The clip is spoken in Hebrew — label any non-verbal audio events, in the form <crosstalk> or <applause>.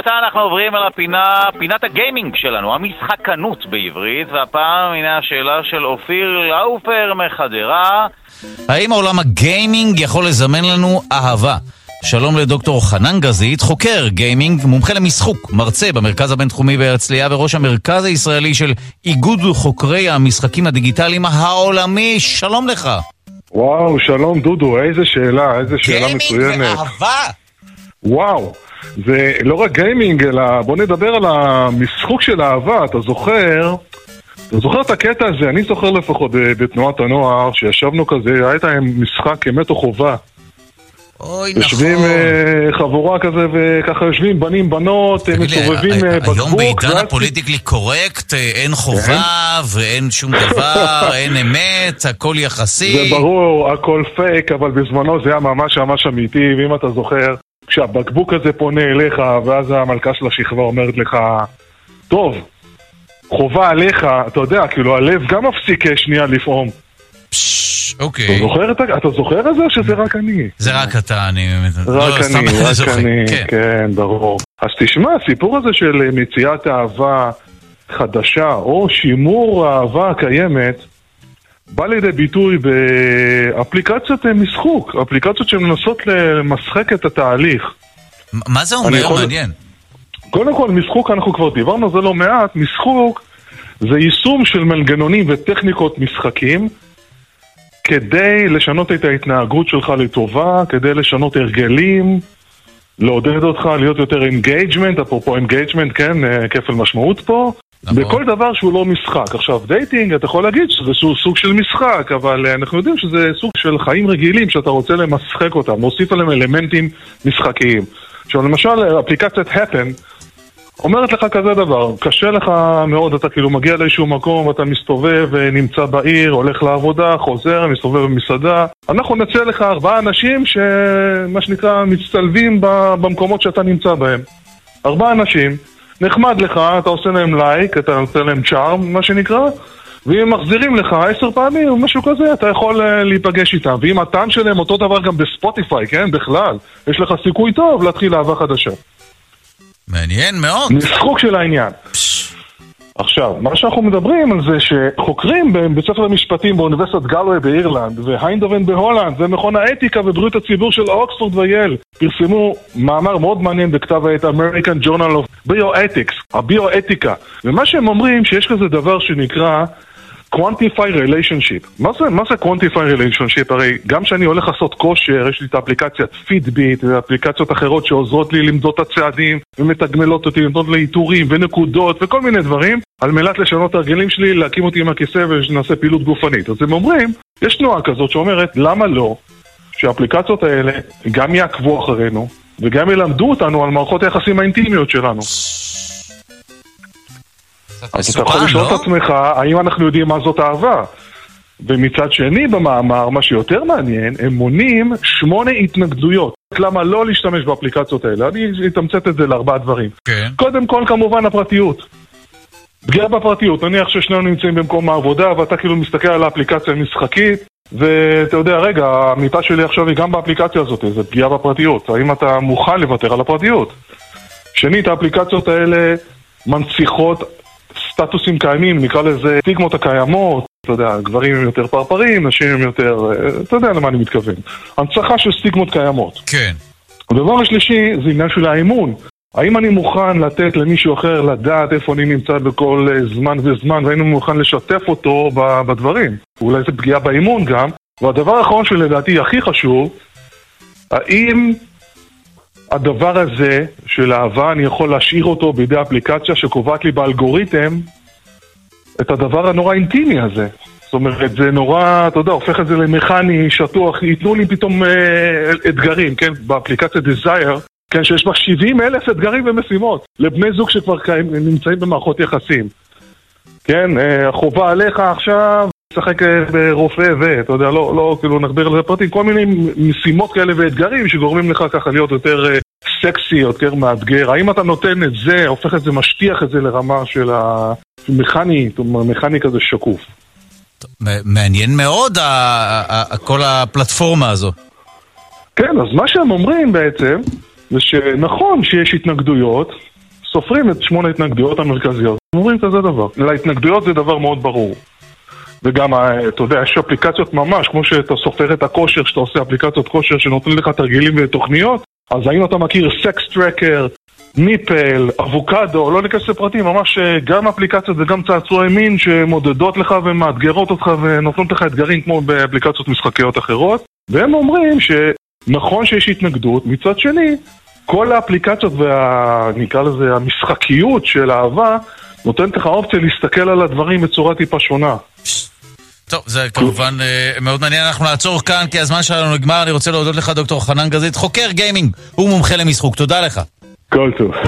ועתה אנחנו עוברים על הפינה, פינת הגיימינג שלנו, המשחקנות בעברית, והפעם הנה השאלה של אופיר לאופר מחדרה. האם העולם הגיימינג יכול לזמן לנו אהבה? שלום לדוקטור חנן גזית, חוקר גיימינג, מומחה למשחוק, מרצה במרכז הבינתחומי בהרצליה וראש המרכז הישראלי של איגוד חוקרי המשחקים הדיגיטליים העולמי. שלום לך. וואו, שלום דודו, איזה שאלה, איזה שאלה מצוינת. גיימינג ואהבה! וואו, זה לא רק גיימינג, אלא בוא נדבר על המשחוק של אהבה, אתה זוכר? אתה זוכר את הקטע הזה? אני זוכר לפחות בתנועת הנוער, שישבנו כזה, היה משחק אמת או חובה. אוי, יושבים נכון. אה, חבורה כזה, וככה יושבים בנים, בנות, אה, מסובבים אה, בקבוק. היום בעידן הפוליטיקלי קורקט אין חובה ואין שום דבר, <laughs> אין אמת, הכל יחסי. זה ברור, הכל פייק, אבל בזמנו זה היה ממש ממש אמיתי, ואם אתה זוכר, כשהבקבוק הזה פונה אליך, ואז המלכה של השכבה אומרת לך, טוב, חובה עליך, אתה יודע, כאילו הלב גם מפסיק אה, שנייה לפעום. פש, אתה אוקיי. זוכר אתה זוכר את זה או שזה רק אני? זה רק אתה, אני. רק לא, אני, רק זוכר. אני, כן. כן, ברור. אז תשמע, הסיפור הזה של אה, מציאת אהבה חדשה, או שימור האהבה הקיימת, בא לידי ביטוי באפליקציות אה, משחוק, אפליקציות שמנסות למשחק את התהליך. מה זה אומר? יכול- מעניין. קודם כל, משחוק, אנחנו כבר דיברנו על זה לא מעט, משחוק זה יישום של מנגנונים וטכניקות משחקים כדי לשנות את ההתנהגות שלך לטובה, כדי לשנות הרגלים, לעודד אותך להיות יותר engagement, אפרופו engagement, כן, אה, כפל משמעות פה, נכון. בכל דבר שהוא לא משחק. עכשיו, dating, אתה יכול להגיד שזה סוג- של משחק, אבל אה, אנחנו יודעים שזה סוג של חיים רגילים שאתה רוצה למשחק אותם, להוסיף עליהם אלמנטים משחקיים. עכשיו, למשל, אפליקציית happen אומרת לך כזה דבר, קשה לך מאוד, אתה כאילו מגיע לאיזשהו מקום, אתה מסתובב, אה, נמצא בעיר, הולך לעבודה, חוזר, מסתובב במסעדה. אנחנו נציע לך ארבעה אנשים שמה שנקרא מצטלבים במקומות שאתה נמצא בהם. ארבעה אנשים, נחמד לך, אתה עושה להם לייק, אתה עושה להם charm, מה שנקרא, ואם הם מחזירים לך עשר פעמים או משהו כזה, אתה יכול אה, להיפגש איתם. ואם הטעם שלהם אותו דבר גם בספוטיפיי, כן, בכלל, יש לך סיכוי טוב להתחיל אהבה חדשה. מעניין מאוד. משחוק של העניין. עכשיו, מה שאנחנו מדברים על זה שחוקרים בבית ספר למשפטים באוניברסיטת גלווי באירלנד ואיינדהובן בהולנד ומכון האתיקה ובריאות הציבור של אוקספורד וייל פרסמו מאמר מאוד מעניין בכתב העת American Journal of Bioethics, הביואתיקה ומה שהם אומרים שיש כזה דבר שנקרא quantify relationship. מה זה, מה זה quantify relationship? הרי גם כשאני הולך לעשות כושר, יש לי את האפליקציית פידביט ואפליקציות אחרות שעוזרות לי למדוד את הצעדים ומתגמלות אותי, למדוד לי עיטורים ונקודות וכל מיני דברים על מנת לשנות את הרגלים שלי, להקים אותי עם הכיסא ושנעשה פעילות גופנית. אז הם אומרים, יש תנועה כזאת שאומרת, למה לא שהאפליקציות האלה גם יעקבו אחרינו וגם ילמדו אותנו על מערכות היחסים האינטימיות שלנו. אז אתה יכול לשאול לא? את עצמך, האם אנחנו יודעים מה זאת אהבה? ומצד שני במאמר, מה שיותר מעניין, הם מונים שמונה התנגדויות. למה לא להשתמש באפליקציות האלה? אני אתמצת את זה לארבעה דברים. כן. קודם כל, כמובן, הפרטיות. פגיעה בפרטיות, נניח ששנינו נמצאים במקום העבודה ואתה כאילו מסתכל על האפליקציה המשחקית ואתה יודע, רגע, המיטה שלי עכשיו היא גם באפליקציה הזאת, זה פגיעה בפרטיות. האם אתה מוכן לוותר על הפרטיות? שנית, האפליקציות האלה מנציחות סטטוסים קיימים, נקרא לזה סטיגמות הקיימות, אתה יודע, גברים הם יותר פרפרים, נשים הם יותר, אתה יודע למה אני מתכוון. הנצחה של סטיגמות קיימות. כן. הדבר השלישי זה עניין של האמון. האם אני מוכן לתת למישהו אחר לדעת איפה אני נמצא בכל אה, זמן וזמן, והאם אני מוכן לשתף אותו בדברים? אולי זה פגיעה באמון גם. והדבר האחרון שלדעתי הכי חשוב, האם הדבר הזה של אהבה, אני יכול להשאיר אותו בידי אפליקציה שקובעת לי באלגוריתם את הדבר הנורא אינטימי הזה. זאת אומרת, זה נורא, אתה יודע, הופך את זה למכני, שטוח, ייתנו לי פתאום אה, אתגרים, כן? באפליקציה Desire, כן, שיש בה 70 אלף אתגרים ומשימות לבני זוג שכבר קיים, נמצאים במערכות יחסים. כן, אה, החובה עליך עכשיו, לשחק אה, ברופא ו... אתה יודע, לא, לא, כאילו, נחביר על זה פרטים, כל מיני משימות כאלה ואתגרים שגורמים לך ככה להיות יותר אה, סקסי, יותר מאתגר. האם אתה נותן את זה, הופך את זה, משטיח את זה לרמה של המכני, מכני כזה שקוף. מעניין מאוד כל הפלטפורמה הזו. כן, אז מה שהם אומרים בעצם, זה שנכון שיש התנגדויות, סופרים את שמונה ההתנגדויות המרכזיות. אומרים כזה דבר. להתנגדויות זה דבר מאוד ברור. וגם, אה, אתה יודע, יש אפליקציות ממש, כמו שאתה סופר את הכושר, שאתה עושה אפליקציות כושר שנותנים לך תרגילים ותוכניות, אז האם אתה מכיר סקס טרקר, ניפל, אבוקדו, לא ניכנס לפרטים, ממש אה, גם אפליקציות וגם צעצועי מין שמודדות לך ומאתגרות אותך ונותנות לך אתגרים כמו באפליקציות משחקיות אחרות. והם אומרים שנכון שיש התנגדות, מצד שני, כל האפליקציות ונקרא לזה המשחקיות של אהבה נותנת לך אופציה להסתכל על הדברים בצורה טיפה שונה. טוב, זה כמובן uh, מאוד מעניין. אנחנו נעצור כאן כי הזמן שלנו נגמר. אני רוצה להודות לך, דוקטור חנן גזית, חוקר גיימינג, הוא מומחה למשחוק. תודה לך. כל טוב.